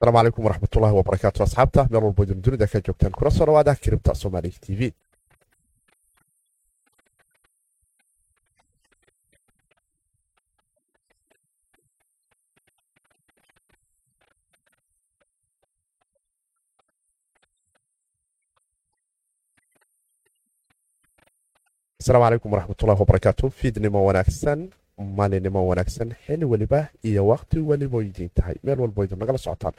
asalaamu calaykum waraxmatullahi wabarakaatu asxaabta meel walbo idin dunida ka joogtaan kuna soo dhawaada kiribta soomaali t v. Asalaamu calaykum waraxmatullahi wabarakaatu fiidnimo wanaagsan maalinimo wanaagsan xili weliba iyo waqti weliba idin tahay meel walbo idin nagala socotaan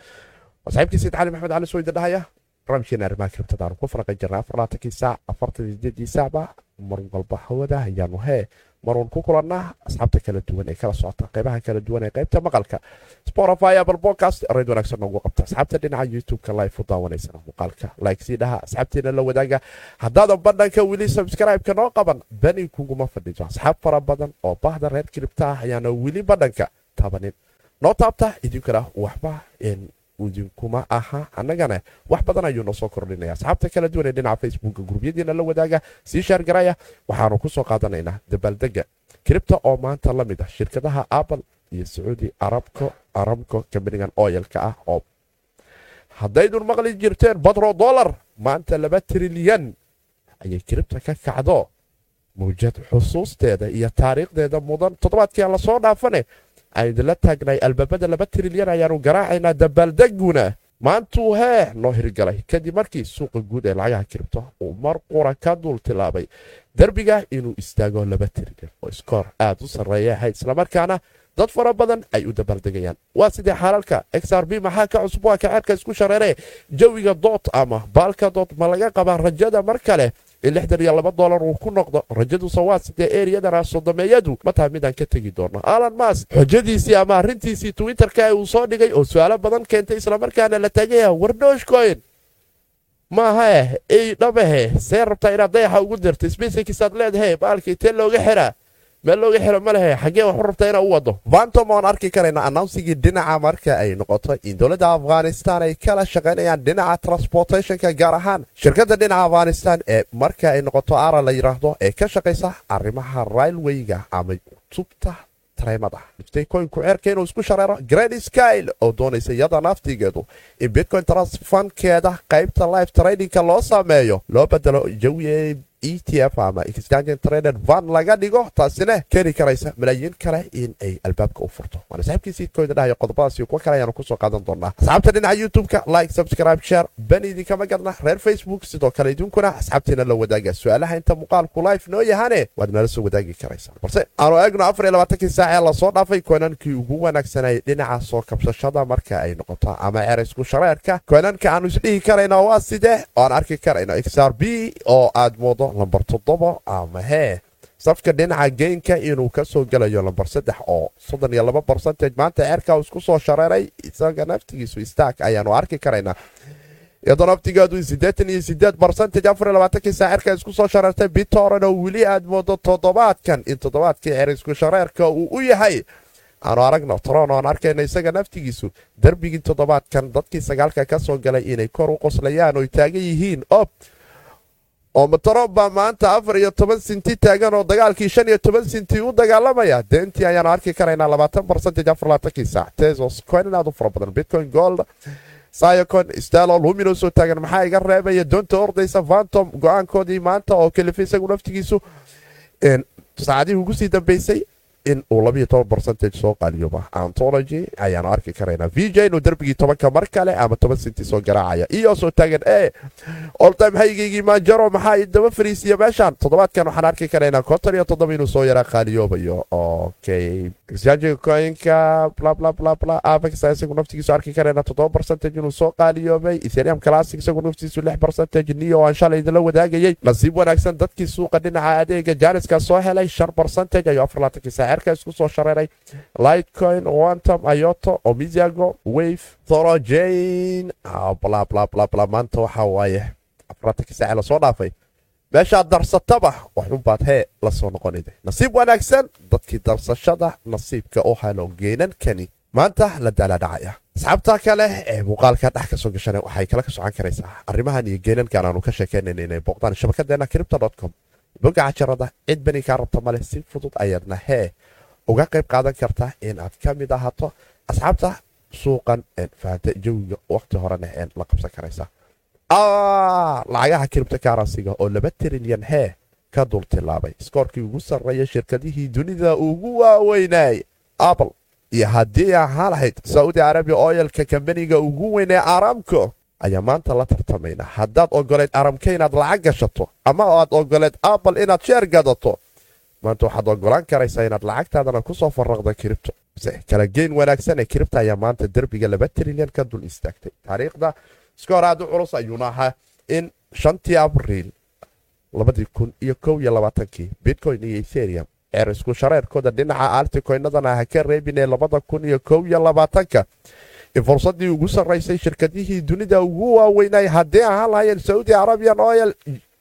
waa saxiibkii sayid cali maxmed cali soo idin dhahaya barnaamijkeena arrimaha kiribtadaanu ku faraqan jirna afarlaatankii saac afartan sideedii saacba mar walba hawada ayaanu hee marwan ku kulannaa asxaabta kala duwan ee kala socota qeybaha kala duwan ee qeybta maqalka. Spotify apple podcast rayd wanaagsan noogu qabta. Asxaabta dhinaca youtube-ka live u daawanaysana muuqaalka. Like sii dhaha asxaabteena la wadaaga. Haddaadan badhanka weli subscribe-ka noo qaban bani kuguma fadhiso asxaab fara badan oo bahda reer kiribta ah ayaana weli badhanka tabanin noo taabta idinkana waxba idinkuma aha annagana wax badan ayuu noo soo kordhinaya. Asxaabta kala duwan ee dhinaca facebooka gurubyadiina la wadaaga sii shaargaraya waxaanu ku soo qaadanaynaa dabaaldega kiribta oo maanta la mid ah shirkadaha apple iyo sacuudi arabco arabco kambanigan oyalka ah oo haddaydun maqli jirteen badro dolar maanta laba trilyan. Ayay kiribta ka kacdo. Mawjad xusuusteeda iyo taariikhdeeda mudan toddobaadkii aan la soo dhaafane aydinla taagnay albaabada laba trilyan ayaanu garaacaynaa dabaaldeguna maantuu hee noo hirgalay. Kadib markii suuqa guud ee lacagaha kiribto uu mar qura ka dul tilaabay derbiga inuu istaago laba trilyan. Oo iskoor aad u sarreeya ahayd islamarkaana dad fara badan ay u dabaaldegayaan. Waa sidii xaalalka xr b maxaa ka cusub? Waa kaceerka isku shareere? Jawiga dood ama baalka dood ma laga qabaa rajada mar kale lixdan iyo laba dolar uu ku noqdo rajaduse waa sidee eriyadana sodomeeyadu ma tahay midaan ka tegi doono alan mas xujadiisii ama arrintiisii twitterka uu soo dhigay oo su'aalo badan keentay islamarkaana la taagaya wardhooshkoyn maahae ey dhabahe see rabtaa inaad dayaxa ugu dirto sbesikisaad leedahe baalkii tee looga xiraa meel looga xiro ma lehe xaggee waxu rabtaa inaa u wado. Vantom oan arki karayna annonsigii dhinaca marka ay noqoto in dowladda afghanistan ay kala shaqaynayaan dhinaca transportationka gaar ahaan shirkadda dhinaca afghanistan ee marka ay noqoto ara la yidhaahdo ee ka shaqaysa arrimaha railwayga ama tubta bitcoinku ceerka inuu isku shareero grand skyle oo doonaysa iyada naftigeedu in bitcoin transfankeeda qaybta life tradingka loo sameeyo loo bedelo jawi e t f ama exchange traded van laga dhigo. Taasina keeni karaysa malaayiin kale in ay albaabka u furto. Waana saaxiibkii siidkooda dhahayo qodobadaasi kuwa kale ayaanu ku soo qaadan doonaa asxaabta dhinaca youtube-ka like subscribe share bani idinkama gadna reer facebook sidoo kale idinkuna asxaabtiina la wadaaga su'aalaha inta muuqaalku life noo yahane waad nala soo wadaagi karaysaa. Balse aanu eegno afar iyo labaatankii saac ee la soo dhaafay koonankii ugu wanaagsanay dhinaca soo kabsashada marka ay noqoto ama cerisku shareerka. Koonanka aanu isdhihi karayna waa sidee? Oaan arki karayno xr b oo aad moodo lambar toddobo ama hee. Safka dhinaca geynka inuu ka soo gelayo lambar saddex oo soddon iyo laba barcentage maanta ceerka isku soo shareeray isaga naftigiisu istaag ayaanu arki karaynaa iyadoo naftigeedu siddeetan iyo sideed barcentage afar iyo labaatankii saa cerka isku soo shareertay bitoran oo weli aad moodo toddobaadkan in toddobaadkii cer isku shareerka uu u yahay. Aanu aragno tron oan arkayna isaga naftigiisu derbigii toddobaadkan dadkii sagaalka ka soo galay inay kor u qoslayaan oy taagan yihiin. Ob oo matarob baa maanta afar iyo toban sinti taagan oo dagaalkii shan iyo toban sinti u dagaalamaya. Deentii ayaanu arki karaynaa labaatan barcentage afar labaatankii saac tesos coin aad u fara badan bitcoin gold sayocon stalo luminos oo taagan. Maxaa iga reebaya? Doonta ordaysa vantom go'aankoodii maanta oo kalifa isagu naftigiisu saacadihii ugu sii dambeysay in uu labiyo toban barcentage soo qaaliyoba antology ayaanu arki karaynaa v j inuu derbigii tobanka mar kale ama toban sinti soo garaacaya. Iyo soo taagan e oltime haygaygii maanjaro maxaa daba fariisiya meeshaan? Toddobaadkan waxaan arki karaynaa konton iyo toddoba inuu soo yaraa qaaliyoobayo. Okay exchange coinka bla bla bla bla. Avex isagu naftigiisu arki karaynaa toddoba barcentage inuu soo qaaliyoobay. Ethereum classic isagu naftigiisu lix barcentage niyo aan shalay idinla wadaagayay. Nasiib wanaagsan dadkii suuqa dhinaca adeega janiska soo helay shan barcentage ayuu afar laatankii saa cerka isku soo shareeray lightcoin wantom ayoto omiziago wave thorojane maanta waxaa waaye afarlaatankii saace la soo dhaafay meeshaad darsataba waxunbaad hee la soo noqonida nasiib wanaagsan dadkii darsashada nasiibka u helo geenankani maanta la daaladhacaya asxaabta kale ee muuqaalka dhex ka soo gashana waxay kala ka socon karaysaa arrimahan iyo geenankan aanu ka sheekaynayna inay booqdaan shabakadeena cripto com boga cajarada cid bani kaa rabta male si fudud ayaadna hee uga qayb qaadan karta in aad ka mid ahaato asxaabta suuqan jawiga waqti horena la qabsan karaysa lacagaha kiribto karansiga oo laba trilyan hee ka dul tilaabay iskoorkii ugu sarreeya shirkadihii dunida ugu waaweynay apple iyo haddii ahaa lahayd saudi arabiya oyalka kambaniga ugu weyn ee aramco ayaa maanta la tartamayna. Haddaad ogoleed aramka inaad lacag gashato ama aad ogoleed apple inaad sheer gadato maanta waxaad ogolaan karaysaa inaad lacagtaadana ku soo faraqda kiribto kala geyn wanaagsan ee kiribta ayaa maanta derbiga laba trilyan ka dul istaagtay. Taariikhda iskoor aad u culus ayuuna ahaa in shantii abriil labadii kun iyo kow iyo labaatankii bitcoin iyo etherium ceer isku shareerkooda dhinaca altikoynadana ha ka reebinee labada kun iyo kow iyo labaatanka in fursaddii ugu sarraysay shirkadihii dunida ugu waaweynay haddii ahaan lahaayeen saudi arabian oyal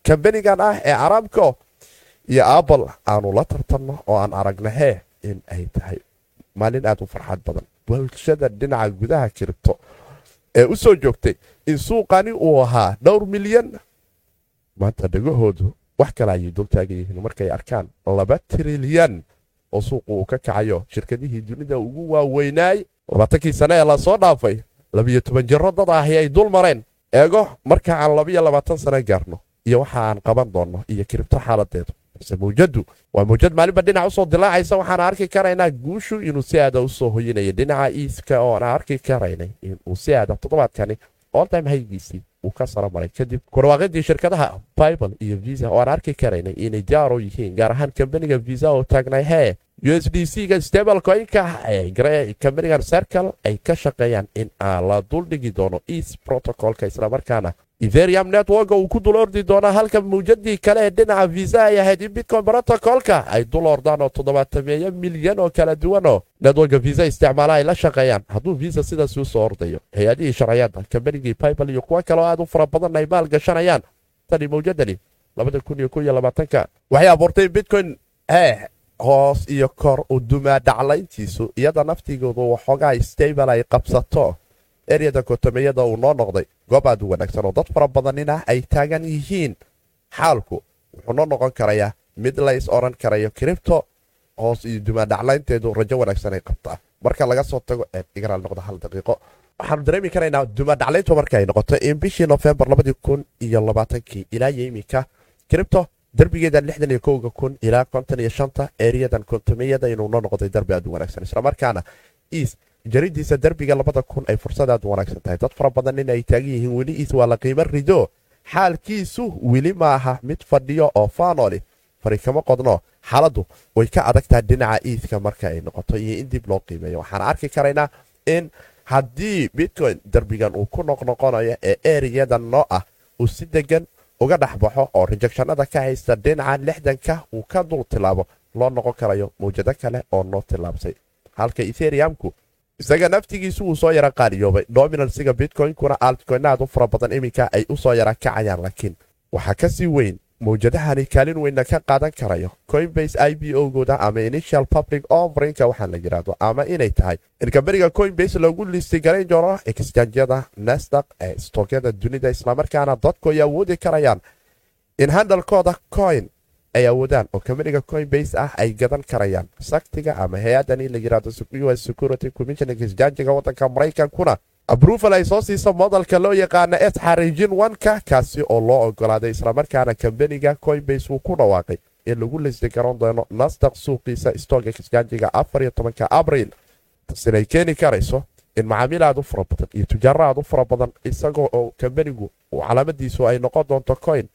kambanigan ah ee aramco iyo apple aanu la tartanno oo aan aragnahee in ay tahay maalin aad u farxad badan bulshada dhinaca gudaha kiribto ee u soo joogtay in suuqani uu ahaa dhowr milyan maanta dhegahoodu wax kale ayay dultaagan yihiin markay arkaan laba trilyan oo suuqu uu ka kacayo shirkadihii dunida ugu waaweynaay labaatankii sane ee la soo dhaafay labiyo toban jiro dad ahi ay dul mareen. Eego marka aan labiyo labaatan sane gaarno iyo waxa aan qaban doonno iyo kiribto xaaladeedu. Balse mawjadu waa mawjad maalinba dhinac u soo dilaacaysa waxaan arki karaynaa guushu inuu si aada u soo hoyinayo dhinaca iiska oon arki karaynay inuu si aada toddobaadkani oltime haygiisii uu ka saro maray. Kadib kurwaaqidii shirkadaha bible iyo visa oo aan arki karaynay inay diyaar u yihiin gaar ahaan kambaniga visa oo taagnay hee u s d c ga stablecoinka kambanigan circle ay ka shaqeeyaan in la duldhigi doono east protocolka islamarkaana. Etherium network uu ku dul ordi doona halka mawjadii kale ee dhinaca visa ay ahayd in bitcoin protocolka ay dul ordaan oo toddobaatameeyo milyan oo kala duwanoo networka visa isticmaala ay la shaqeeyaan. Hadduu visa sidaas u soo ordayo hay'adihii sharciyadda kambanigii bible iyo kuwo kaleo aad u fara badan ay maal gashanayaan. Tani mawjadani waxay abuurtay bitcoin hee hoos iyo kor u dumaa dhaclayntiisu iyada naftigoodu waxoogaa stable ay qabsato. Eryada kotomeyada uu noo noqday goob aad u wanaagsan oo dad fara badanina ay taagan yihiin. Xaalku wuxuu noo noqon karayaa mid lays oran karayo kiribto hoos iyo dumaadhaclaynteedu rajo wanaagsan ay qabtaa. Marka laga soo tago igaraal noqdo hal daqiiqo. Waxaanu dareemi karaynaa dumaadhaclayntu marka ay noqoto in bishii nofembar ilaa iyo iminka kiribto derbigeeda lixdan iyo kowga kun ilaa konton iyo shanta eeriyadan kontomeyada inuu noo noqday darbi aad u wanaagsan. Islamarkaana iis jaridiisa derbiga labada kun ay fursad aad u wanaagsan tahay. Dad fara badan in ay taagan yihiin weli iis waa la qiimo rido. Xaalkiisu weli maaha mid fadhiyo oo faanoli fari kama qodno. Xaaladdu way ka adagtahay dhinaca iiska marka ay noqoto iyo in dib loo qiimeeyo. Waxaan arki karaynaa in haddii bitcoin derbigan uu ku noqnoqonayo ee eriyadan noo ah uu si degan uga dhexbaxo oo rejectionada ka haysta dhinaca lixdanka uu ka dul tilaabo loo noqon karayo mawjado kale oo noo tilaabsay. Halka etheriumku isaga naftigiisu uu soo yara qaaliyoobay. Dominansiga bitcoinkuna altcoinaad u fara badan iminka ay u soo yara kacayaan laakiin waxaa ka sii weyn mawjadahani kaalin weynna ka qaadan karayo. Coinbase i b o gooda ama initial public offerinka waxaa la yidhaahdo ama inay tahay. In kambaniga coinbase lagu listi garayn doono exjanjyada nasdaq ee stookyada dunida islamarkaana dadku ay awoodi karayaan in handalkooda coin ay awoodaan oo kambaniga coinbase ah ay gadan karayaan. Saktiga ama hay'adani la yiraahdo us security commission exjanjiga wadanka maraykankuna abrufal ay soo siisa modalka loo yaqaana s xariijin wanka kaasi oo loo ogolaaday islamarkaana kambaniga coinbase uu ku dhawaaqay in lagu lisdi garan doono nasdaq suuqiisa afariyo tobanka abriil. Tasinay keeni karayso in macaamiil aad u fara badan iyo tujaaro aad u fara badan isagoo oo kambanigu calaamadiisu ay noqon doonto coin.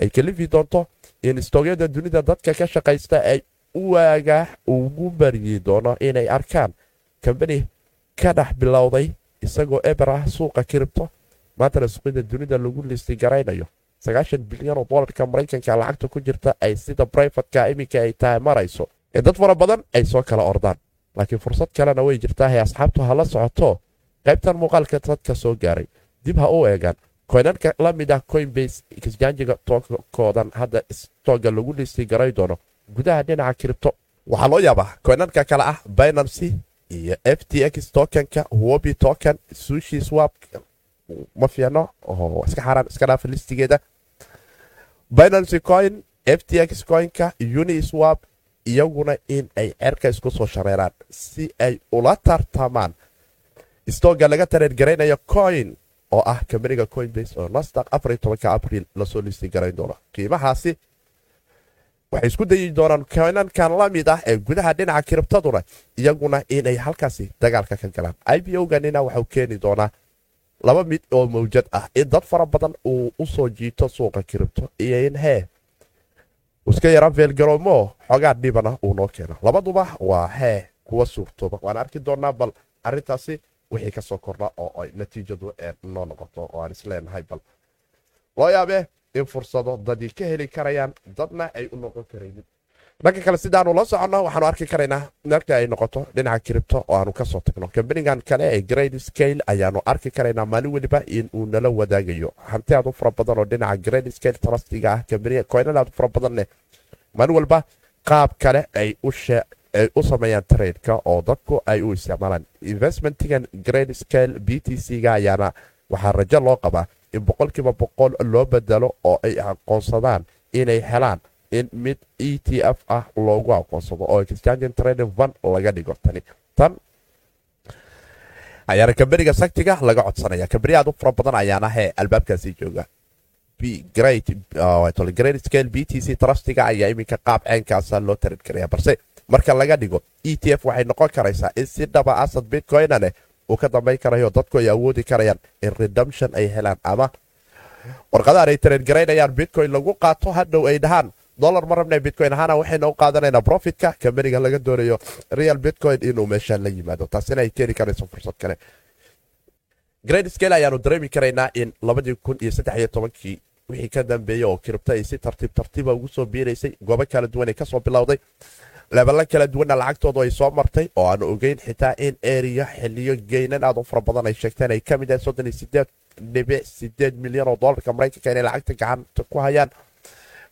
Ay kalifi doonto in istoogyada dunida dadka ka shaqaysta ay waagaa ugu baryi doono inay arkaan kambani ka dhex bilowday isagoo eber ah suuqa kiribto. Maantana suuqyada dunida lagu listi garaynayo. Sagaashan bilyan oo dolarka maraykanka lacagta ku jirta ay sida brifatka iminka ay tahay marayso. Ee dad fara badan ay soo kala ordaan. Laakiin fursad kalena way jirtaa hay asxaabtu ha la socoto. Qaybtan muuqaalka dadka soo gaaray. Dib ha u eegaan. Koynanka la mid ah coinbase exjanjiga tookoodan hadda stooga lagu listi garay doono. Gudaha dhinaca kiribto. Waxaa loo yaabaa koynanka kale ah binancy iyo f t x tokenka wobi token sushi swap ma fiicno oo iska xaaraan iska dhaafa listigeeda. Binancy coin f t x coinka uni swap iyaguna in ay cerka isku soo shareeraan si ay ula tartamaan. Stooga laga tareergaraynayo coin oo ah kambaniga coinbase oo nasdaq abriil la soo listi garayn doona qiimahaasi waxay isku dayi doonaan koynankan la mid ah ee gudaha dhinaca kiribtaduna iyaguna inay halkaasi dagaalka ka galaan. Iboganina waxuu keeni doonaa laba mid oo mawjad ah in dad fara badan uu u soo jiito suuqa kiribto. Iyo in hee iska yara veelgaroomo xoogaa dhibana uu noo keeno. Labaduba waa hee kuwa suurtooba. Waan arki doonaa bal arintaasi wixii ka soo kordha oo ay natiijadu noo noqoto oo aan isleenahay bal loo yaabee in fursado dadii ka heli karayaan dadna ay u noqon karaynin. Dhanka kale sidaanu la soconno waxaanu arki karaynaa marka ay noqoto dhinaca kiribto oo aanu ka soo tagno. Kambanigan kale ee grade scale ayaanu arki karaynaa maalin weliba in nala wadaagayo. Hanti aad u fara badan oo dhinaca grade scale trustiga ah kambaniga aad u fara badan maalin walba qaab kale ay u sameeyaan traydka oo dadku ay u isticmaalaan. Investmentigan grade scale b t c-ga ayaana waxaa rajo loo qabaa in boqolkiiba boqol loo bedelo oo ay aqoonsadaan inay helaan in mid e t f ah loogu aqoonsado oo exchange trading van laga dhigo. Tani tan ayaana kambaniga saktiga laga codsanaya kambani aad u fara badan ayaana hee albaabkaasi jooga. Grade scale b t c trustiga ayaa iminka qaab ceenkaasa loo tarin karaya balse marka laga dhigo e t f waxay noqon karaysaa in si dhaba asad bitcoyna leh uu ka dambayn karayo dadku ay awoodi karayaan in redemption ay helaan ama warqadahan ay tareen garaynayaan bitcoin lagu qaato hadhow ay dhahaan. Dolar ma rabna bitcoin ahaana waxayna u qaadanaynaa profitka kambaniga laga doonayo real bitcoin inuu meeshaan la yimaado. Taasina ay keeni karayso fursad kale. Grade scale ayaanu dareemi karaynaa in labadii kun iyo saddex iyo tobankii wixii ka dambeeyey oo kiribta ay si tartiib tartiiba ugu soo biiraysay goobo kala duwan ay ka soo bilowday lebelo kala duwanna lacagtoodu ay soo martay oo aan ogeyn xitaa in eriya xiliyo geynan. Aad u fara badan ay sheegteen ay ka mid ahay soddon iyo sideed dhibic sideed milyan oo doolarka maraykanka inay lacagta gacanta ku hayaan.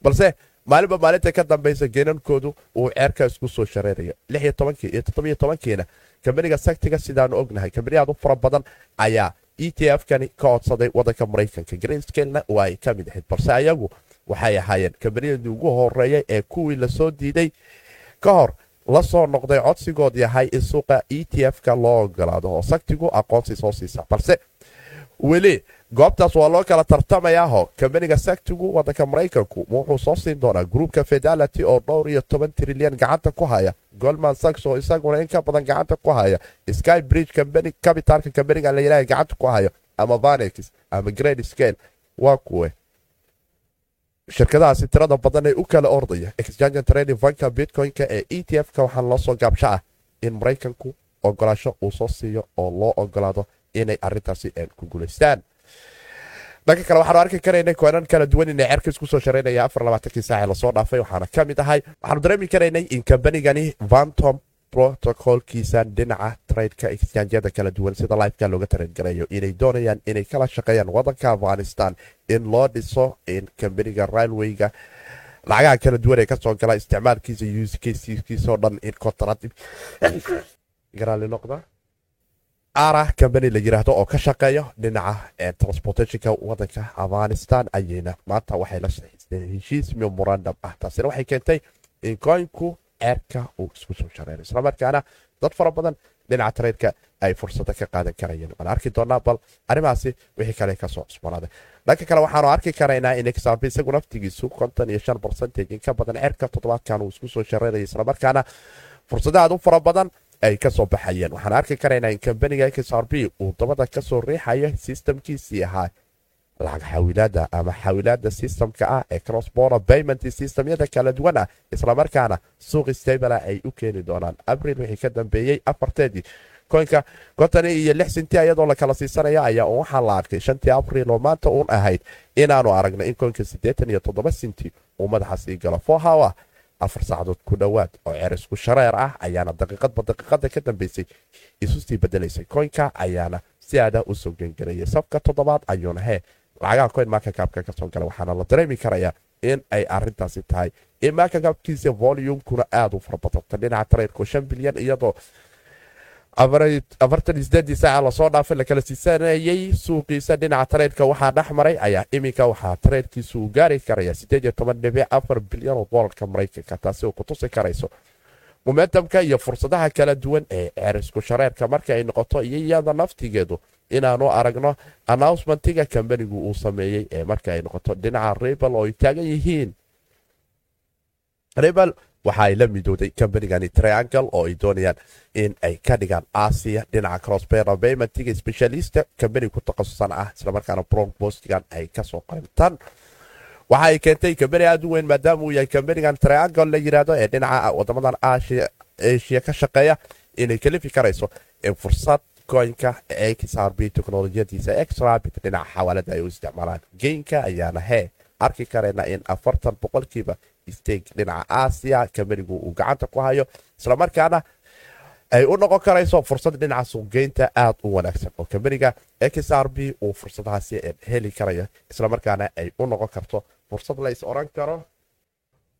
Balse maalinba maalinta ka dambaysa geynankoodu uu ceerka isku soo shareerayo lix tobankii iyo toddobiyo tobankiina kambaniga saktiga sidaanu ognahay kambani aad u fara badan ayaa e t f kani ka codsaday wadanka maraykanka. Greenskalena waa ay ka mid ahayd balse ayagu waxay ahaayeen kambaniyadii ugu horeeyay ee kuwii la soo diiday ka hor la soo noqday codsigood yahay in suuqa e t f-ka loo ogolaado oo saktigu aqoonsi soo siisa. Balse weli goobtaas waa loo kala tartamayaaho kambaniga saktigu wadanka maraykanku wuxuu soo siin doonaa gruupka fedality oo dhowr iyo toban trilyan gacanta ku haya. Golman sax oo isaguna in ka badan gacanta ku haya. Sky bridge capitalka kambaniga layidhaha gacanta ku hayo ama vanex ama grade scale waa kuwe shirkadahaasi tirada badan ee u kala ordaya exchange trading vanka bitcoin-ka ee e t f-ka. Waxaa loo soo gaabsho ah in maraykanku ogolaasho uu soo siiyo oo loo ogolaado inay arintaasi ku guulaystaan dhanka kale waxaanu arki karaynay koonan kala duwan inay cerka isku soo shareynaya afar labaatankii saaci la soo dhaafay waxaana ka mid ahay. Waxaanu dareemi karaynay in kambanigani vantom protocolkiisa dhinaca tradeka exchanjyada kala duwan sida lifeka looga tareengarayo inay doonayaan inay kala shaqeeyaan wadanka afghanistan in loo dhiso kambaniga railwayga lacagaha kala duwan ee ka soo gala isticmaalkiisa uskskiisao dhan in kontrad garaali noqda? Ara kambani la yiraahdo oo ka shaqeeya dhinaca transportationka wadanka afghanistan ayayna maanta waxay la heshiis memorandum ah. Taasina waxay keentay in koynku ceerka uu isku soo shareeray islamarkaana dad fara badan dhinaca tareydka ay fursado ka qaadan karayeen. Waan arki doonaa bal arrimahaasi wixii kale ka soo cusboonaaday. Dhanka kale waxaanu arki karaynaa in examp isagu naftigiisu konton iyo shan barcentage in ka badan ceerka toddobaadkan uu isku soo shareeraya islamarkaana fursado aad u fara badan ay ka soo baxayeen. Waxaan arki karaynaa in kambaniga xrb uu dabada ka soo riixayo sistamkiisii ahaa lacag xawilaada ama xawilaada sistamka ah ee crossborder payment systemyada kala duwan ah islamarkaana suuq stabla ay u keeni doonaan. Abril wixii ka dambeeyey afarteedii koynka konton iyo lix sinti iyadoo la kala siisanaya ayaa waxaa la arkay shantii abril oo maanta uun ahayd inaanu aragna in koynka siddeetan iyo toddoba sinti uu madaxa sii galo. Fohawa afar saacadood ku dhowaad oo cerisku shareer ah ayaana daqiiqadba daqiiqada ka dambeysay isu sii bedelaysay. Koynka ayaana si aada u soo gengarayay sabka toddobaad ayuuna hee lacagaha koyn markakaabka ka soo gala waxaana la dareemi karayaa in ay arintaasi tahay in markakaabkiisa volumkuna aada u farabadanta dhinaca tareyrku shan bilyan iyadoo afartan isdeedii saaca la soo dhaafay lakala siisanayay suuqiisa dhinaca tareyrka waxaa dhex maray ayaa iminka waxaa tareyrkiisu uu gaari karaya sideed iyo toban dhibic afar bilyan oo doolarka maraykanka taasi oo kutusi karayso momentumka iyo fursadaha kala duwan ee cerisku shareerka marka ay noqoto iyo iyada naftigeedu inaanu aragno announcementiga kambanigu uu sameeyey ee marka ay noqoto dhinaca rebel oo ay taagan yihiin. Rebel waxa ay la midooday kambanigani triangle oo ay doonayaan in ay ka dhigaan asia dhinaca crossbera paymentiga specialista kambani ku takhasusan ah islamarkaana brogbostigan ay ka soo qaybtaan. Waxa ay keentay kambani aad u weyn maadaama uu yahay kambanigan triangle la yiraahdo ee dhinaca wadamadan asia ka shaqeeya inay kalifi karayso in fursad koynka xrb teknolojiyadiisa exrabit dhinaca xawaalada ay u isticmaalaan. Geynka ayaana hee. Arki karayna in afartan boqolkiiba steg dhinaca aasiya kambanigu uu gacanta ku hayo islamarkaana ay u noqon karayso fursad dhinaca suuqgeynta aad u wanaagsan oo kambaniga xrb uu fursadahaasi heli karayo islamarkaana ay u noqon karto fursad la oran karo.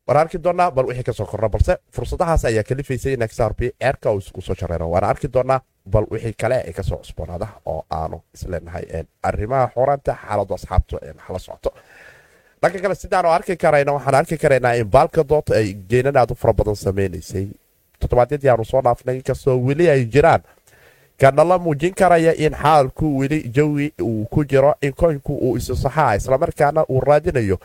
Waan arki doonaa bal wixii ka soo korna balse fursadahaas ayaa kalifaysay in xrb ceerka uu isku soo shareero waan arki doonaa bal wixii kale ee ka soo cusboonaada oo aanu isleenahay arrimaha xoranta xaaladu asxaabtu hala socoto. Dhanka kale sidaanu arki karayna waxaan arki karaynaa in baalka dood ay geenan aad u fara badan sameynaysay toddobaadyadii aanu soo dhaafnay inkastoo weli ay jiraan. Kanala muujin karaya in xaalku weli jawi uu ku jiro in koynku uu isu saxaa islamarkaana uu raadinayo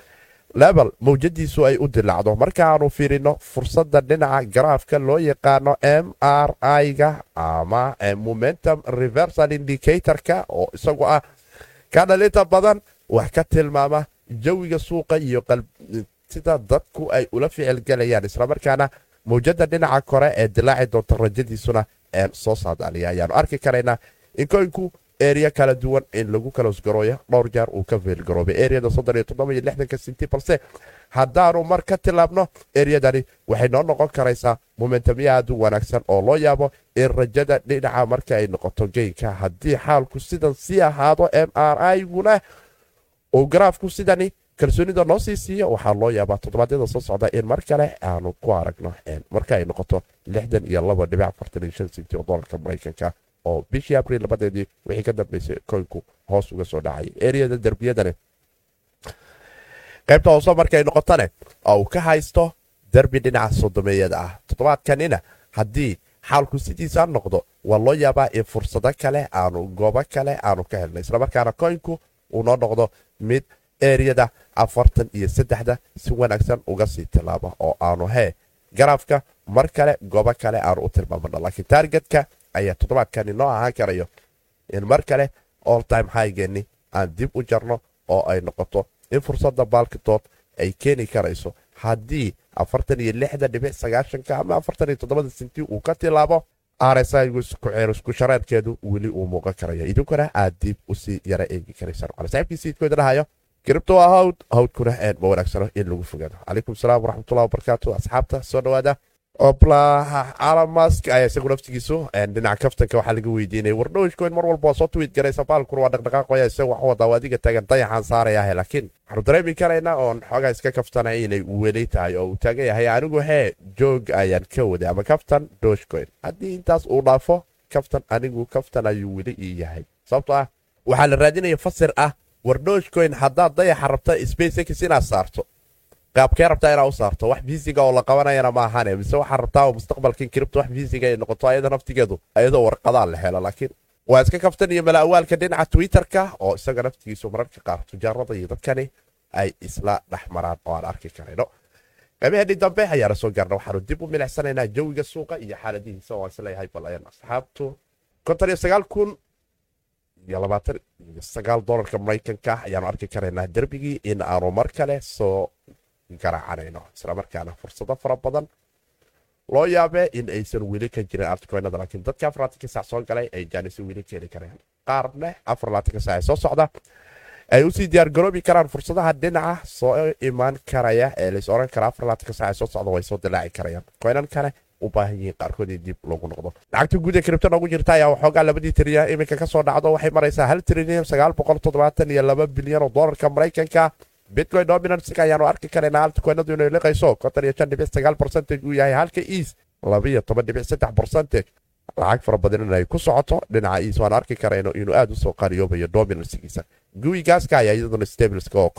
lebel mawjadiisu ay u dilaacdo markaaanu fiirino fursada dhinaca garaafka loo yaqaano m r i-ga ama momentum reversal indicatorka oo isagu ah ka dhalinta badan wax ka tilmaama jawiga suuqa iyo sida dadku ay ula ficilgalayaan islamarkaana mawjada dhinaca kore ee dilaaci doonta rajadiisuna soo saadaaliya ayaanu arki karaynaa in eriya kala duwan in lagu kalosgarooyo dhowr jeer uu ka feelgaroobay eriyada sinti balse haddaanu mar ka tilaabno eriyadani waxay noo noqon karaysaa momentamya wanaagsan oo loo yaabo in rajada dhinaca marka ay noqoto geynka. Haddii xaalku sidan sii ahaado m r iguna uu garaafku sidani kalsoonida noo sii siiyo waxaa loo yaabaa toddobaadyada soo socda in mar kale aanu ku aragno marka ay noqoto lixdan iyo laba dhibic afartan iyo shan sinti oo dolarka maraykanka oo bishii abriil labadeedii wixii ka dambeysay koynku hoos uga soo dhacay. Eriyada derbiyadane qaybta hoose markay noqotone oo uu ka haysto derbi dhinaca sodomeeyada ah. Toddobaadkanina haddii xaalku sidiisa noqdo waa loo yaabaa in fursado kale aanu goobo kale aanu ka helnay. Islamarkaana koynku uu noo noqdo mid eriyada afartan iyo saddexda si wanaagsan uga sii tilaaba oo aanu hee garaafka mar kale goobo kale aanu u tilmaamano. Laakiin taargetka ayaa toddobaadkani noo ahaan karayo. In mar kale all time highgeeni aan dib u jarno oo ay noqoto in fursadda baalkidood ay keeni karayso. Haddii ama afartan iyo toddobada sinti uu ka tilaabo rsisku shareerkeedu weli uu muuqan karaya idinkuna aad dib u sii yara eegi karaysaan. Saaxiibkiisiidkooda dhahayo kiribto hawd hawdkuna ma wanaagsano in lagu fogaado. Calaykum salaam waraxmatullahi wabarakaatu asxaabta soo dhawaada alamask ayaa isagu naftigiisu dhinaca kaftanka waxaa laga weydiinaya wardhowshkoyn mar walba soo twiit garaysa baalkuna waa dhaqdhaqaaqoya isaga wax wadaa adiga taagan dayaxaan saarayahe laakiin waxaanu dareemi karaynaa oon xoogaa iska kaftanay inay weli tahay oo uu taagan yahay. Anigu hee joog ayaan ka waday ama kaftan doshcoin haddii intaas uu dhaafo kaftan anigu kaftan ayuu weli ii yahay. Sababto ah waxaa la raadinaya fasir ah wardhowshcoin haddaad dayaxa rabta spacex inaad saarto qaabkee rabtaa inaa u saarto. Wax fiisiga oo la qabanayana ma ahane. Mise waxaa rabtaa mustaqbalkan kiribta wax fiisiga ay noqoto ayada naftigeedu ayadoo warqadaa la helo laakiin waa iska kaftan iyo malaawaalka dhinaca twitterka oo isaga naftigiisu mararka qaar tujaarada iyo dadkani ay isla dhex maraan oo aan arki karayno. Qaybaheenii dambe ayaana soo gaarna waxaanu dib u milicsanaynaa jawiga suuqa iyo xaaladihiisa oo is leeyahay bal asxaabtu. konton iyo sagaal kun iyo labaatan iyo sagaal dolarka maraykanka ayaanu arki karaynaa derbigii in aanu mar kale soo garaacanayno islamarkaana fursado fara badan loo yaabee in aysan weli ka jirin artcoinada laakiin dadka afarlaatanka saac soo galay ay jaanisi weli ka heli kareen qaarne afarlaatanka saac soo socda ay u sii diyaargaroobi karaan fursadaha dhinaca soo imaan karaya ee lays oran kara afarlaatanka saac soo socda way soo dilaaci karayaan. Koinan kale u baahan yihiin qaarkood in dib loogu noqdo. Lacagta guud ee kribto noogu jirta ayaa waxoogaa labadii tiriyan iminka ka soo dhacdo waxay maraysaa hal trilyan sagaal boqol toddobaatan iyo laba bilyan oo doolarka maraykanka bitcoin dominanska ayaanu arki karaynaa altcoinadu inay liqayso uu yahay halka saddex percentage lacag fara badan in ay ku socoto dhinaca eas waan arki karayno inuu aad u soo qariyoobayo dominanskiisa guwi gaaska ayaa iyaduna stabilska oo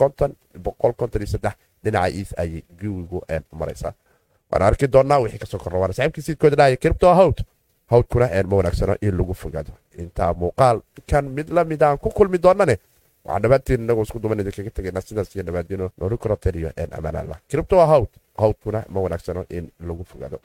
dhinaca eas ayay guwigu maraysaa waan arki doonnaa wixii ka soo korra waana saaxiibkii siidkooda dhahaya kiribto hawd hawdkuna ma wanaagsano in lagu fogaado intaa muuqaal kan mid la mid aan ku kulmi doonnane waxaan dhammaantiin inagoo isku duban idinkaga tegaynaa sidaas iyo nabaadyano nooli koroteriyo een amaanaallah kiribto hawd hawdkuna ma wanaagsano in lagu fogaado